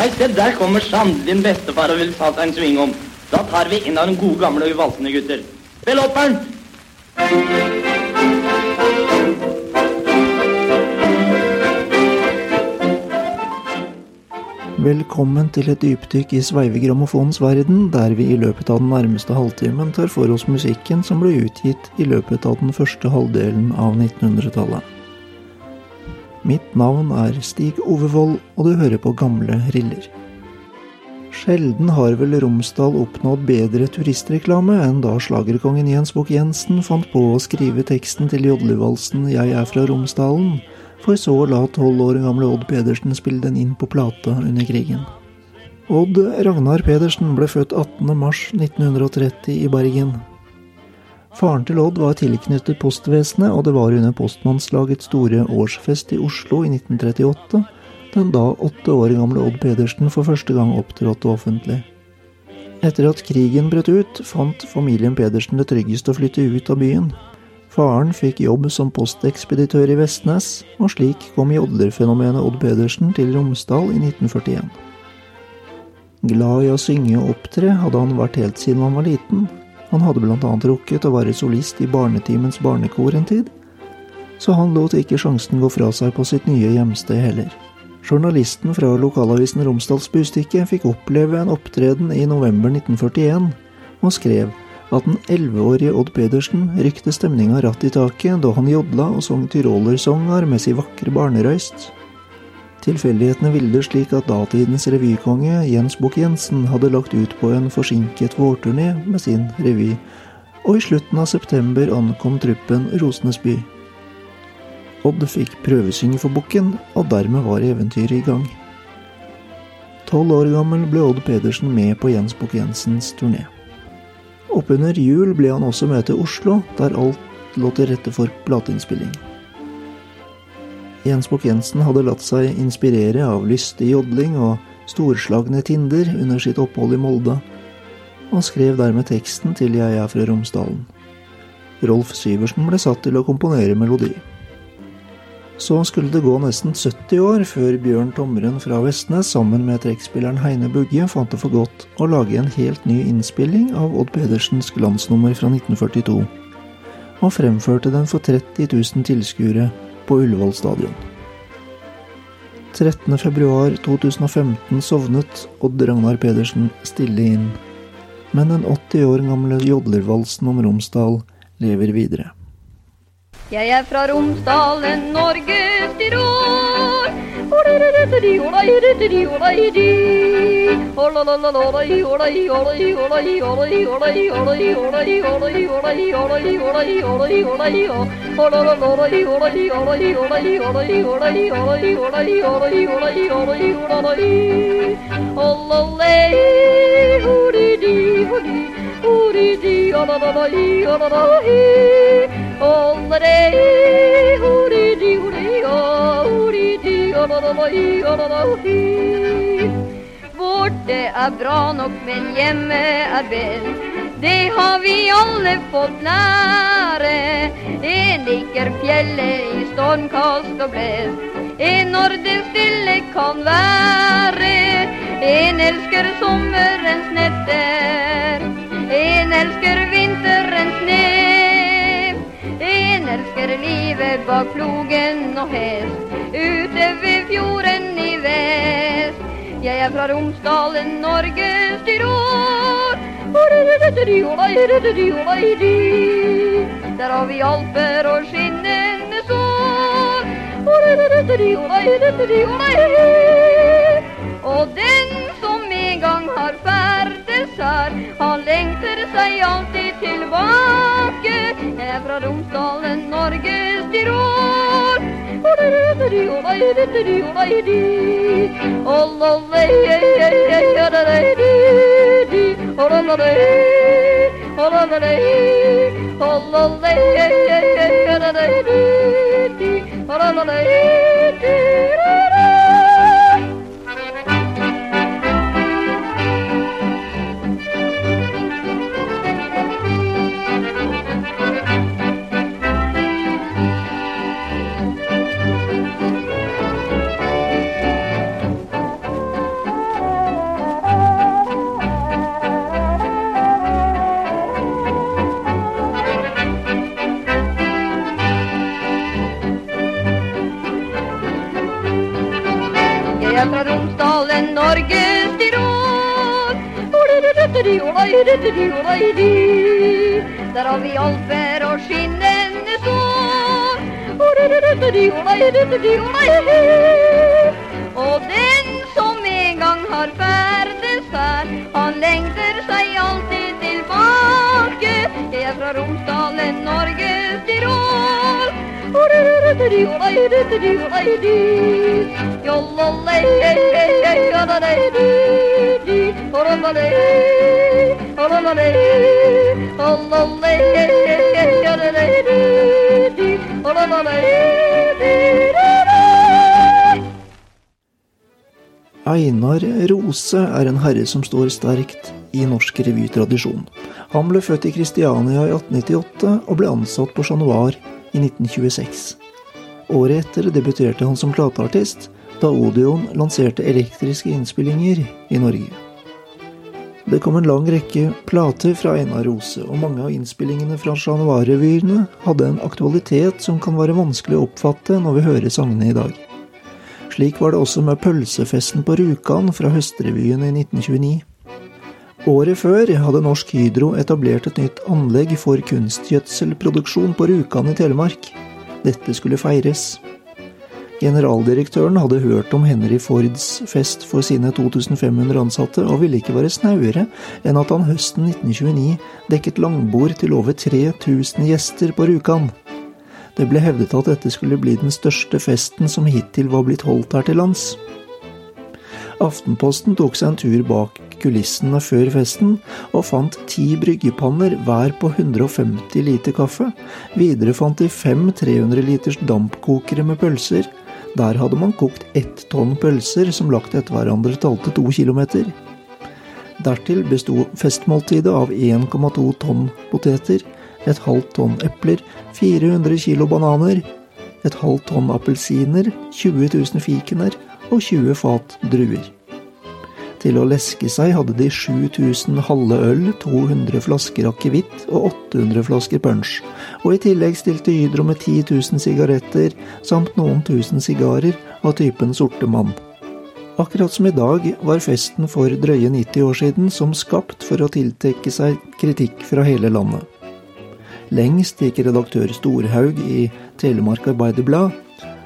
Nei, se der kommer Sand, din bestefar og vil ta seg en sving om. Da tar vi inn av den gode gamle og uvalsende gutter. Spill opperen! Velkommen til et dypdykk i sveivegrammofonens verden, der vi i løpet av den nærmeste halvtimen tar for oss musikken som ble utgitt i løpet av den første halvdelen av 1900-tallet. Mitt navn er Stig Ovevold, og du hører på Gamle riller. Sjelden har vel Romsdal oppnådd bedre turistreklame enn da slagerkongen Jens Bukk-Jensen fant på å skrive teksten til jodlevalsen 'Jeg er fra Romsdalen', for så å la tolv år gamle Odd Pedersen spille den inn på plate under krigen. Odd Ragnar Pedersen ble født 18.3.1930 i Bergen. Faren til Odd var tilknyttet postvesenet, og det var under postmannslagets store årsfest i Oslo i 1938 den da åtte år gamle Odd Pedersen for første gang opptrådte offentlig. Etter at krigen brøt ut, fant familien Pedersen det tryggest å flytte ut av byen. Faren fikk jobb som postekspeditør i Vestnes, og slik kom jodlerfenomenet Odd Pedersen til Romsdal i 1941. Glad i å synge og opptre hadde han vært helt siden han var liten. Han hadde annet rukket å være solist i Barnetimens barnekor en tid, så han lot ikke sjansen gå fra seg på sitt nye hjemsted heller. Journalisten fra lokalavisen Romsdals Bustikke fikk oppleve en opptreden i november 1941, og skrev at den elleveårige Odd Pedersen rykte stemninga ratt i taket da han jodla og sang tyrolersanger med si vakre barnerøyst. Tilfeldighetene ville det slik at datidens revykonge Jens Bukk-Jensen hadde lagt ut på en forsinket vårturné med sin revy, og i slutten av september ankom truppen Rosenes by. Odd fikk prøvesynge for bukken, og dermed var eventyret i gang. Tolv år gammel ble Odd Pedersen med på Jens Bukk-Jensens turné. Oppunder jul ble han også med til Oslo, der alt lå til rette for plateinnspilling. Jens Bukk-Jensen hadde latt seg inspirere av lystig jodling og storslagne tinder under sitt opphold i Molde, og skrev dermed teksten til Jeg er fra Romsdalen. Rolf Syversen ble satt til å komponere melodi. Så skulle det gå nesten 70 år før Bjørn Tomren fra Vestnes sammen med trekkspilleren Heine Bugge fant det for godt å lage en helt ny innspilling av Odd Pedersens glansnummer fra 1942, og fremførte den for 30 000 tilskuere på Ullevål stadion. 13.2.2015 sovnet Odd Ragnar Pedersen stille inn, men den 80 år gamle jodlervalsen om Romsdal lever videre. Jeg er fra Romsdalen, Norges All the day, Borte er bra nok, men hjemme er best. Det har vi alle fått lære. En liker fjellet i stormkast og blest. En når det stille kan være. En elsker sommerens netter. En elsker vinterens ned. Elsker livet bak plogen og hest. Ute ved fjorden i vest. Jeg er fra Romsdalen, Norges Tyrol. Der har vi alper og skinnende sår. Og den som en gang har ferdes her, han lengter seg alltid tilbake. er fra Romsdalen, Norges byråd. Oh, Der har vi alfer og skinnende sår. Og den som en gang har ferdes her, han lengter seg alltid tilbake. Jeg er fra Romsdalen, Norges Tirol. Einar Rose er en herre som står sterkt i norsk revytradisjon. Han ble født i Kristiania i 1898 og ble ansatt på Chat Noir i 1926. Året etter debuterte han som plateartist, da Odeon lanserte elektriske innspillinger i Norge. Det kom en lang rekke plater fra Einar Rose, og mange av innspillingene fra Chat Noir-revyene hadde en aktualitet som kan være vanskelig å oppfatte når vi hører sangene i dag. Slik var det også med pølsefesten på Rjukan fra Høstrevyen i 1929. Året før hadde Norsk Hydro etablert et nytt anlegg for kunstgjødselproduksjon på Rjukan i Telemark. Dette skulle feires. Generaldirektøren hadde hørt om Henry Fords fest for sine 2500 ansatte, og ville ikke være snauere enn at han høsten 1929 dekket langbord til over 3000 gjester på Rjukan. Det ble hevdet at dette skulle bli den største festen som hittil var blitt holdt her til lands. Aftenposten tok seg en tur bak kulissene før festen, og fant ti bryggepanner hver på 150 liter kaffe. Videre fant de fem 300 liters dampkokere med pølser. Der hadde man kokt ett tonn pølser som lagt etter hverandre talte to kilometer. Dertil besto festmåltidet av 1,2 tonn poteter, et halvt tonn epler, 400 kilo bananer, et halvt tonn appelsiner, 20 000 fikener og 20 fat druer. Til å leske seg hadde de 7000 halve øl, 200 flasker akevitt og 800 flasker punch, og i tillegg stilte Hydro med 10 000 sigaretter samt noen tusen sigarer av typen sorte mann. Akkurat som i dag var festen for drøye 90 år siden som skapt for å tiltrekke seg kritikk fra hele landet. Lengst gikk redaktør Storhaug i Telemark Arbeiderblad,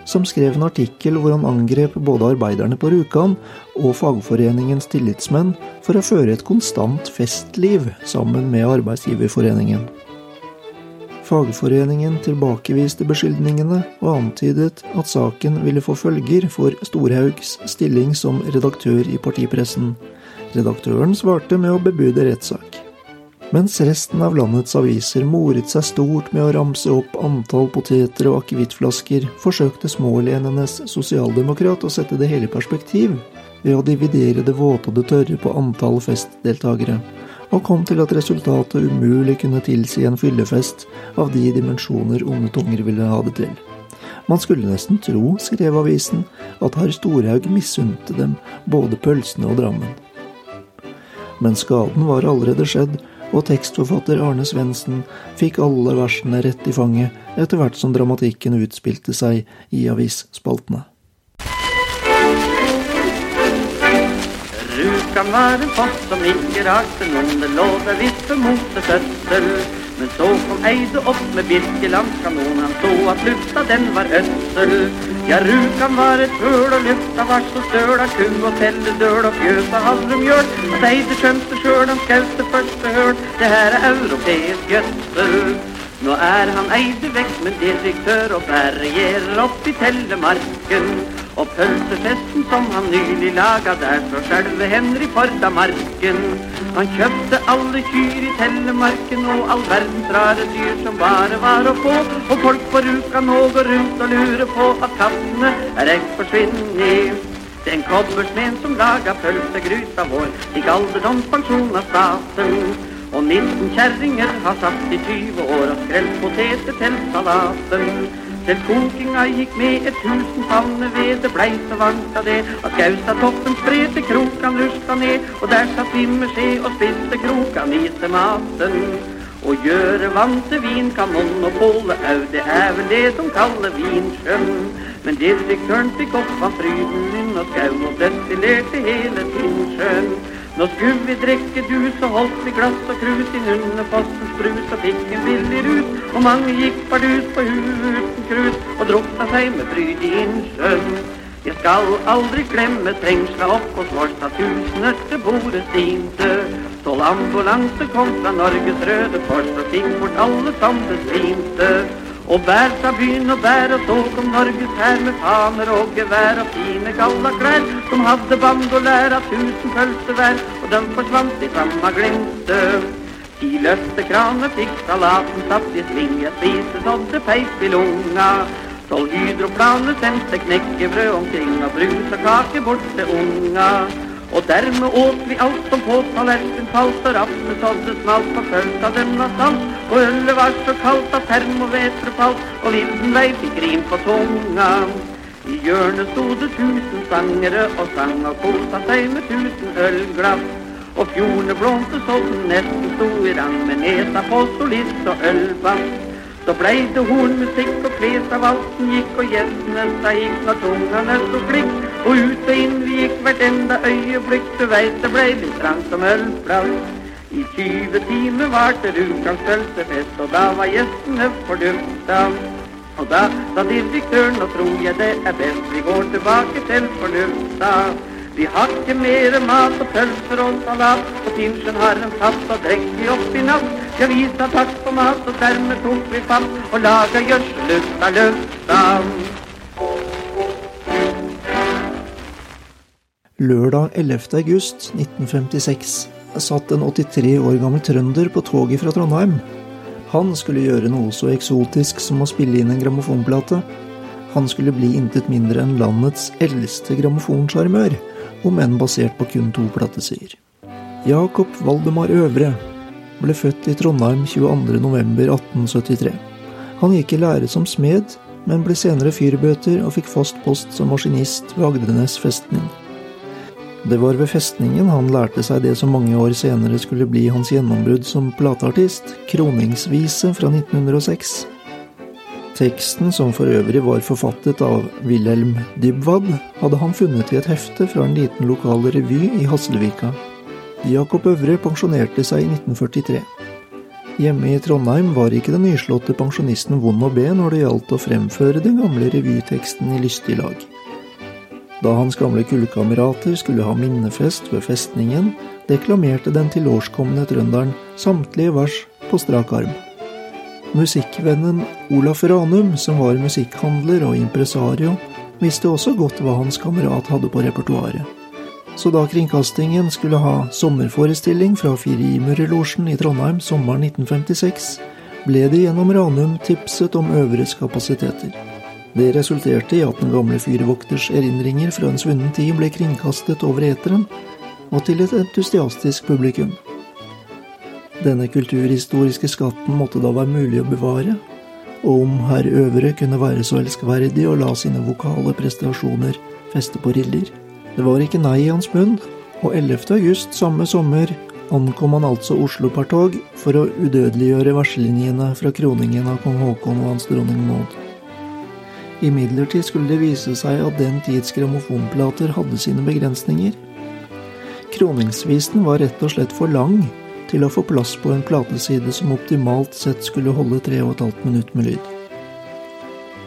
som skrev en artikkel hvor han angrep både arbeiderne på Rjukan og fagforeningens tillitsmenn for å føre et konstant festliv sammen med arbeidsgiverforeningen. Fagforeningen tilbakeviste beskyldningene og antydet at saken ville få følger for Storhaugs stilling som redaktør i partipressen. Redaktøren svarte med å bebude rettssak. Mens resten av landets aviser moret seg stort med å ramse opp antall poteter og akevittflasker, forsøkte smålenenes sosialdemokrat å sette det hele i perspektiv ved å dividere det våte og det tørre på antall festdeltakere, og kom til at resultatet umulig kunne tilsi en fyllefest av de dimensjoner onde tunger ville ha det til. Man skulle nesten tro, skrev avisen, at herr Storhaug misunte dem både pølsene og Drammen. Men skaden var allerede skjedd, og tekstforfatter Arne Svendsen fikk alle versene rett i fanget etter hvert som dramatikken utspilte seg i avisspaltene. Rjukan var en foss som ikke rakte noen, det lå der visst for motefødsel. Men så kom Eide opp med Birkelandskanon, han så at lufta den var ødsel. Ja, Rjukan var et høl, og lufta var så støl av ku og telledøl og fjøs av havreumjøl. At Eide skjønte sjøl, han skaut det første høl, det her er europeisk gjødsel. Nå er han Eide vekk, men direktør og berger opp i Telemarken. Og pølsefesten som han nylig laga, der for sjølve Henry Fordamarken. Han kjøpte alle kyr i Telemarken og all verdens rare dyr som bare var å få. Og folk på Rjukan nå går rundt og lurer på at kattene er egg forsvinnet. Den kobbersmeden som laga pølsegruta vår, fikk alderdomspensjon av staten. Og 19 kjerringer har satt i 20 år og skrelt poteter til salaten. Til kokinga gikk med et tusen favner ved, det blei så varmt av det at Gaustatoppen spredte krokan luska ned, og der satt skje og spiste krokan i til maten. Å gjøre vann til vin kan monopolet au, det er vel det som kaller vinsjøen. Men direktøren fikk opp av fryden min og skau og destillerte hele Tinnsjøen. Nå skulle vi drikke du, så holdt vi glass og krus i fossens brus og fikk en billig rut. Og mange gikk bardus på uten krut og drukna seg med fryd i innsjøen. Jeg skal aldri glemme trengsla opp hos Vorstad tusener til bordet stimte. Tolv ambulanser kom fra Norges Røde Kors og fikk bort alle som besvimte. Og bær fra byen og bær, og så kom Norges hær med faner og gevær og fine gallaklær, som hadde bandolær av tusen pølser hver, og dem forsvant i samme glimte. Ti løftekraner fikk salaten satt i sving, jeg spiste så det peip i lunga. Tolv hydroplaner sendte knekkebrød omkring, og brus og kake bort til unga. Og dermed åt vi alt som på tallerken falt, og rappene sådde smalt på av den var salt. Og ølet var så kaldt at termometeret falt, og vinden vei fikk rim på tunga. I hjørnet sto det tusen sangere og sang og kosa seg med tusen ølglass. Og fjordene blåmte så den nesten sto i rang med nesa på solist og ølbass. Så blei det hornmusikk og flest av valsen gikk, og gjestene sa gikk når tungene sto klikk. Og ut og inn vi gikk hvert enda øyeblikk, du veit det blei litt trangt som ølplass. I 20 timer varte Rukans pølsefest, og da var gjestene fordufta. Og da sa direktøren, nå tror jeg det er best vi går tilbake til fornufta. Vi har ikke mere mat og pølser og salat, og pinsjen har en tatt og drekk vi opp i natt. Ja, vi sa takk for mat, og dermed tok vi fatt og laga gjødsellusta løftan Lørdag 11. august 1956 satt en 83 år gammel trønder på toget fra Trondheim. Han skulle gjøre noe så eksotisk som å spille inn en grammofonplate. Han skulle bli intet mindre enn landets eldste grammofonsjarmør, om enn basert på kun to platesider. Jakob Valdemar Øvre ble født i Trondheim 22.11.1873. Han gikk i lære som smed, men ble senere fyrbøter og fikk fast post som maskinist ved Agdenes festning. Det var ved festningen han lærte seg det som mange år senere skulle bli hans gjennombrudd som plateartist, Kroningsvise fra 1906. Teksten, som for øvrig var forfattet av Wilhelm Dybwad, hadde han funnet i et hefte fra en liten lokal revy i Haslevika. Jakob Øvre pensjonerte seg i 1943. Hjemme i Trondheim var ikke den nyslåtte pensjonisten vond å be når det gjaldt å fremføre den gamle revyteksten i lystig lag. Da hans gamle kullkamerater skulle ha minnefest ved festningen, deklamerte den tilårskomne trønderen samtlige vers på strak arm. Musikkvennen Olaf Ranum, som var musikkhandler og impresario, visste også godt hva hans kamerat hadde på repertoaret. Så da kringkastingen skulle ha sommerforestilling fra Firimurerlosjen i Trondheim sommeren 1956, ble det gjennom Ranum tipset om øvres kapasiteter. Det resulterte i at den gamle fyrvokters erindringer fra en svunnen tid ble kringkastet over eteren, og til et entusiastisk publikum. Denne kulturhistoriske skatten måtte da være mulig å bevare, og om herr Øvre kunne være så elskverdig å la sine vokale prestasjoner feste på riller. Det var ikke nei i hans munn, og 11. august samme sommer ankom han altså Oslo per tog for å udødeliggjøre varsellinjene fra kroningen av kong Haakon og hans dronning Maud. Imidlertid skulle det vise seg at den tids grammofonplater hadde sine begrensninger. Kroningsvisen var rett og slett for lang til å få plass på en plateside som optimalt sett skulle holde 3,5 minutt med lyd.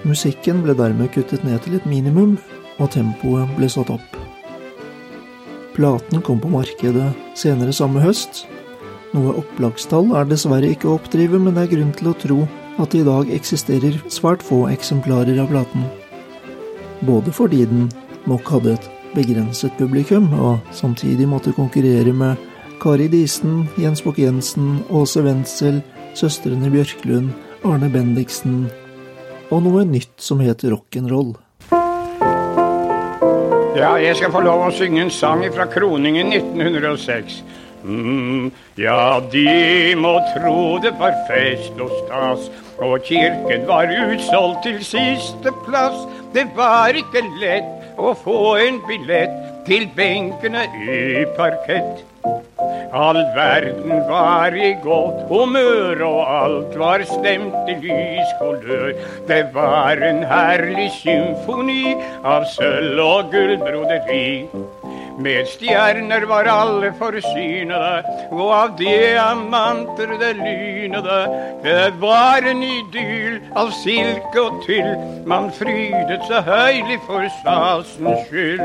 Musikken ble dermed kuttet ned til et minimum, og tempoet ble satt opp. Platen kom på markedet senere samme høst. Noe opplagstall er dessverre ikke å oppdrive, men det er grunn til å tro at det i dag eksisterer svært få eksemplarer av platen. Både fordi den nok hadde et begrenset publikum, og samtidig måtte konkurrere med Kari Disen, Jens Bukk-Jensen, Åse Wendsel, søstrene Bjørklund, Arne Bendiksen og noe nytt som heter rock'n'roll. Ja, jeg skal få lov å synge en sang fra kroningen 1906. Mm, ja, de må tro det var fest og stas, og kirken var utsolgt til siste plass. Det var ikke lett å få en billett til benkene i parkett. All verden var i godt humør, og alt var stemt i lys kolør. Det var en herlig symfoni av sølv og gullbroderi. Med stjerner var alle forsynede, og av diamanter det lynede. Det var en idyll av silke og tyll, man frydet så høylig for stasens skyld.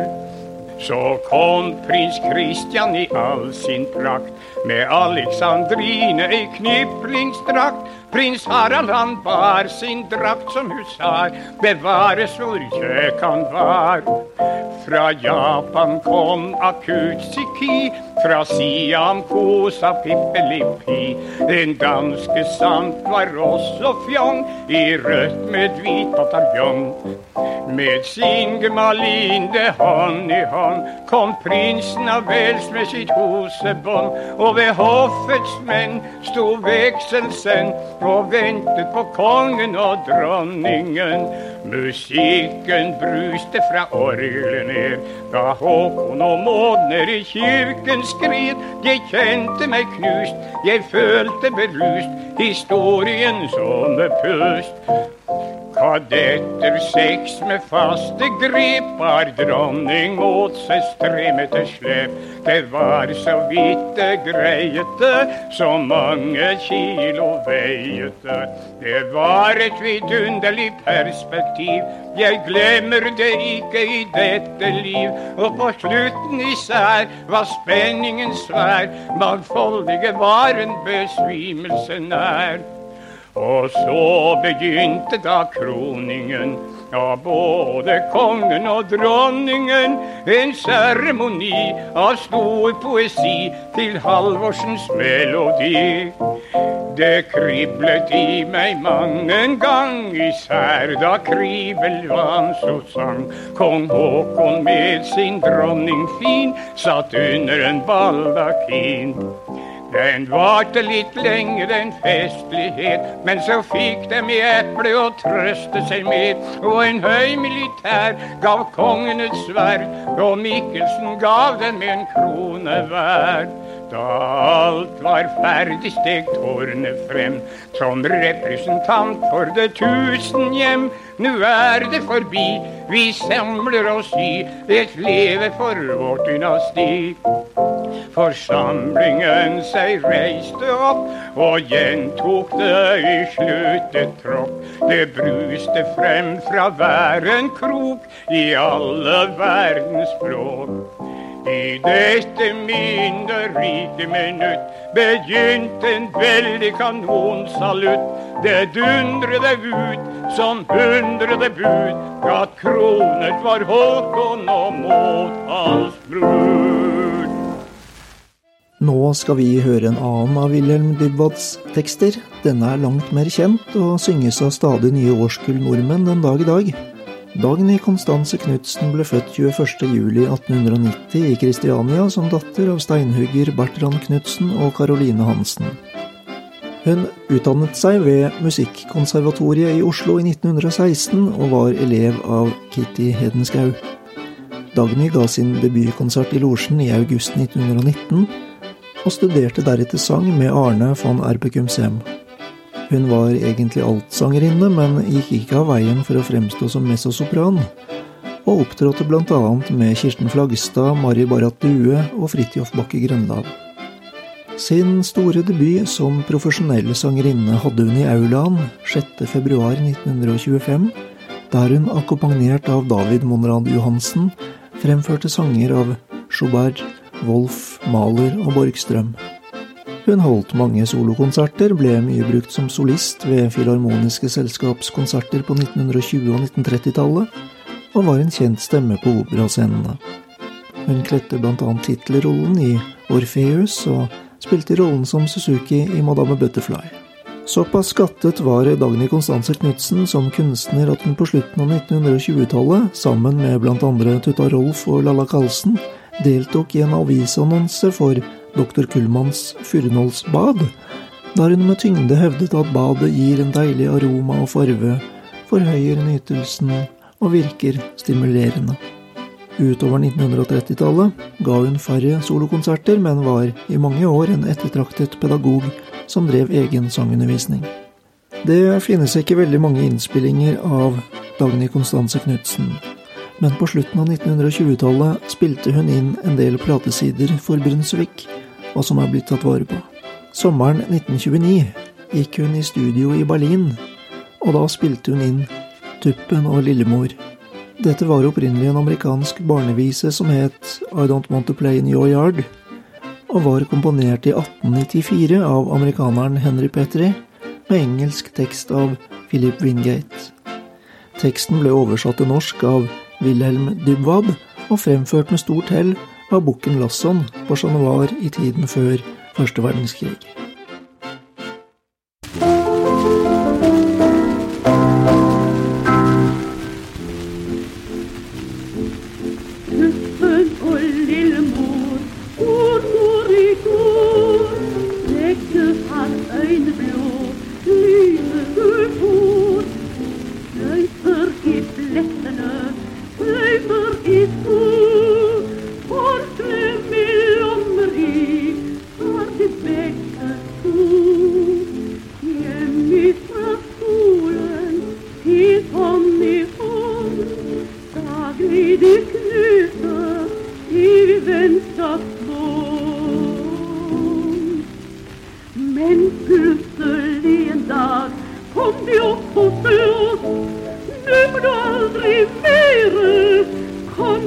Så kom prins Kristian i all sin prakt, med Alexandrine i kniplingsdrakt. Prins Harald han bar sin drakt som husar, bevares hvor kjekk han var. Fra Japan kom Akutsiki, fra Siam kosa Pippelipi. En danske sant var også fjong, i rødt med hvit bataljong. Med sin gemalinde hånd i hånd. Kom prinsen av Wales med sitt hosebånd, og ved hoffets menn sto vekselsen. Og ventet på kongen og dronningen. Musikken bruste fra orgelet ned da Håkon og Mådner i kirken skred. Jeg kjente meg knust, jeg følte berust, historien som pust. Kadetter seks med faste grep har dronning mot seg stremete slep. Det var så vidt det greiete, så mange kilo veiete. Det var et vidunderlig perspektiv, jeg glemmer det ikke i dette liv. Og på slutten især var spenningen svær, mangfoldige var en besvimelse nær. Og så begynte da kroningen av både kongen og dronningen. En seremoni av stor poesi til Halvorsens melodi. Det kriblet i meg mang en gang, især da Kribelvan så sang. Kong Haakon med sin dronning fin satt under en baldakin. Den varte litt lenger enn festlighet, men så fikk dem i eple å trøste seg med. Og en høy militær gav kongen et sverd, og Mikkelsen gav dem en krone hver. Da alt var ferdig, steg tårnet frem som representant for det tusen hjem. Nu er det forbi, vi samler oss i et leve for vårt dynasti. Forsamlingen seg reiste opp og gjentok det i sluttet tropp. Det bruste frem fra hver en krok i alle verdens språk. I dette minnerike minutt begynte en veldig kanonsalutt. Det dundrede ut som hundrede bud at kronet var Håkon og mot hans brud. Nå skal vi høre en annen av Wilhelm Dybwads tekster. Denne er langt mer kjent og synges av stadig nye årskull nordmenn den dag i dag. Dagny Konstanse Knutsen ble født 21.07.1890 i Kristiania som datter av steinhugger Bertrand Knutsen og Caroline Hansen. Hun utdannet seg ved Musikkonservatoriet i Oslo i 1916 og var elev av Kitty Hedenskau. Dagny ga sin debutkonsert i Losjen i august 1919, og studerte deretter sang med Arne von Erbekumsem. Hun var egentlig altsangerinne, men gikk ikke av veien for å fremstå som messosopran. og opptrådte bl.a. med Kirsten Flagstad, Mari Barrat Due og Fridtjof Bakke Grøndal. Sin store debut som profesjonell sangerinne hadde hun i aulaen 6.2.1925, der hun akkompagnert av David Monrad Johansen fremførte sanger av Schubert, Wolf, Mahler og Borgstrøm. Hun holdt mange solokonserter, ble mye brukt som solist ved Filharmoniske selskapskonserter på 1920- og 1930-tallet, og var en kjent stemme på operascenene. Hun kledde bl.a. tittelrollen i Orpheus og spilte rollen som Suzuki i Madame Butterfly. Såpass skattet var Dagny Constanze Knutsen som kunstner at hun på slutten av 1920-tallet, sammen med bl.a. Tutta Rolf og Lalla Karlsen, deltok i en avisannonse for Dr. Kullmanns Furunålsbad, der hun med tyngde hevdet at badet gir en deilig aroma og farve, forhøyer nytelsen og virker stimulerende. Utover 1930-tallet ga hun færre solokonserter, men var i mange år en ettertraktet pedagog som drev egen sangundervisning. Det finnes ikke veldig mange innspillinger av Dagny Konstanse Knutsen, men på slutten av 1920-tallet spilte hun inn en del platesider for Brunsvik, og som er blitt tatt vare på. Sommeren 1929 gikk hun i studio i Berlin, og da spilte hun inn Tuppen og Lillemor. Dette var opprinnelig en amerikansk barnevise som het I Don't Want To Play In Your Yard, og var komponert i 1894 av amerikaneren Henry Petrie, med engelsk tekst av Philip Wingate. Teksten ble oversatt til norsk av Wilhelm Dybwad og fremført med stort hell av bukken Lasson på Chat Noir i tiden før første verdenskrig.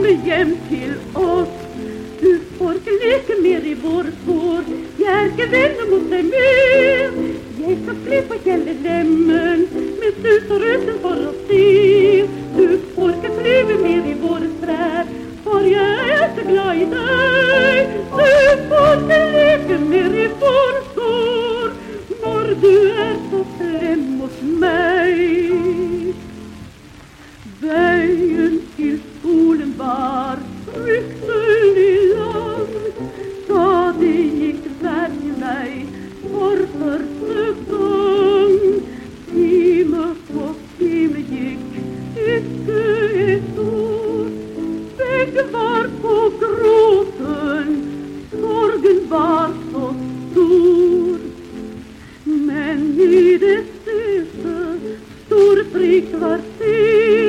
komme hjem til oss. Du får ikke leke mer i våre spor. Jeg er ikke venner mot deg mer. Jeg skal fly på hele lemmen mens du står utenfor og stiv. Du får ikke flyve mer i våre strær, for jeg er så glad i deg. Du får ikke leke mer i vår våre en hyresgäster stor frid var sin.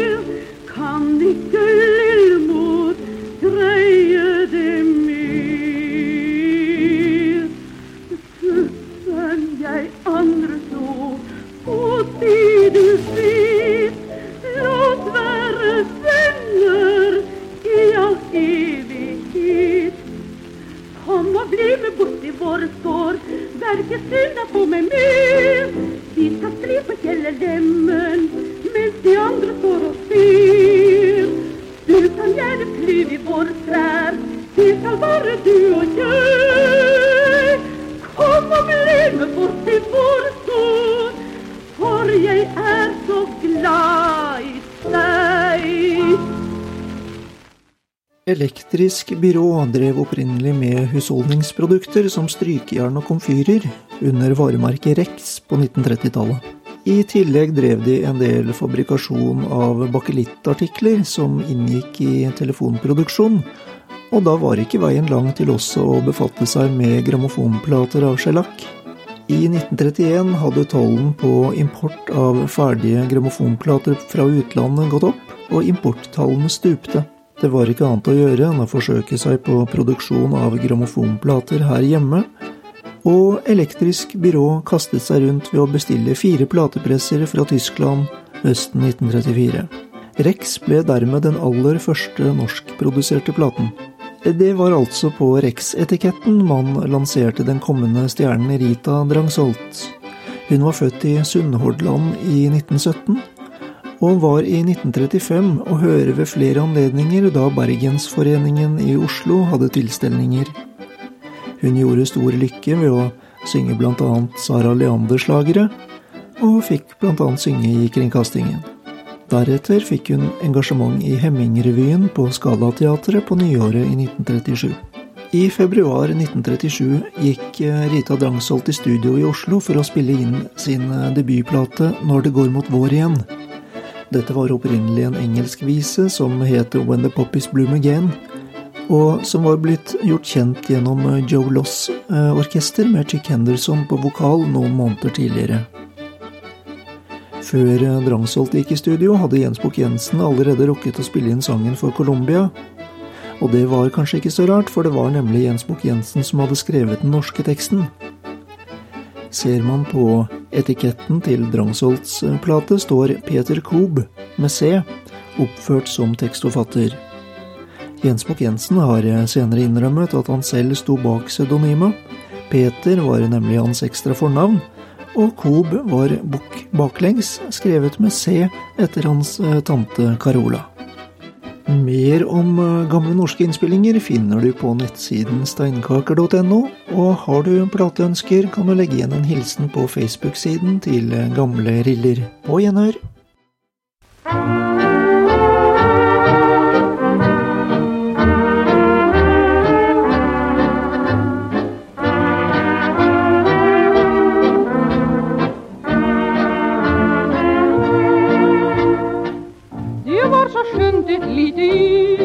Elektrisk byrå drev opprinnelig med husholdningsprodukter som strykejern og komfyrer under varemerket Rex på 1930-tallet. I tillegg drev de en del fabrikasjon av bakelittartikler som inngikk i telefonproduksjon, og da var ikke veien lang til også å befatte seg med grammofonplater av skjellakk. I 1931 hadde tollen på import av ferdige grammofonplater fra utlandet gått opp, og importtallene stupte. Det var ikke annet å gjøre enn å forsøke seg på produksjon av grammofonplater her hjemme, og Elektrisk Byrå kastet seg rundt ved å bestille fire platepresser fra Tyskland høsten 1934. Rex ble dermed den aller første norskproduserte platen. Det var altså på Rex-etiketten man lanserte den kommende stjernen Rita Drangsholt. Hun var født i Sunnhordland i 1917 og var i 1935 å høre ved flere anledninger da Bergensforeningen i Oslo hadde tilstelninger. Hun gjorde stor lykke ved å synge bl.a. Sara Leander-slagere, og fikk bl.a. synge i kringkastingen. Deretter fikk hun engasjement i Hemmingrevyen på Skalateatret på nyåret i 1937. I februar 1937 gikk Rita Drangsholt i studio i Oslo for å spille inn sin debutplate Når det går mot vår igjen. Dette var opprinnelig en engelsk vise som het When the Poppies Bloom Again, og som var blitt gjort kjent gjennom Joe Loss orkester med Chick Henderson på vokal noen måneder tidligere. Før Drangsholt gikk i studio, hadde Jens Bukk-Jensen allerede rukket å spille inn sangen for Colombia. Og det var kanskje ikke så rart, for det var nemlig Jens Bukk-Jensen som hadde skrevet den norske teksten. Ser man på etiketten til Drangsholts plate, står Peter Kob med C oppført som tekstforfatter. Jens Bukk-Jensen har senere innrømmet at han selv sto bak pseudonymet. Peter var nemlig hans ekstra fornavn, og Kob var Bukk baklengs, skrevet med C etter hans tante Carola. Mer om gamle norske innspillinger finner du på nettsiden steinkaker.no, og har du plateønsker, kan du legge igjen en hilsen på Facebook-siden til Gamle Riller. På gjenhør! Så et lite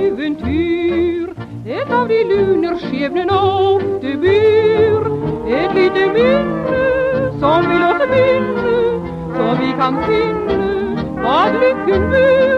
eventyr, et av de luner skjebnen ofte byr. Et lite minne som vil oss minne, så vi kan finne at lykken byr.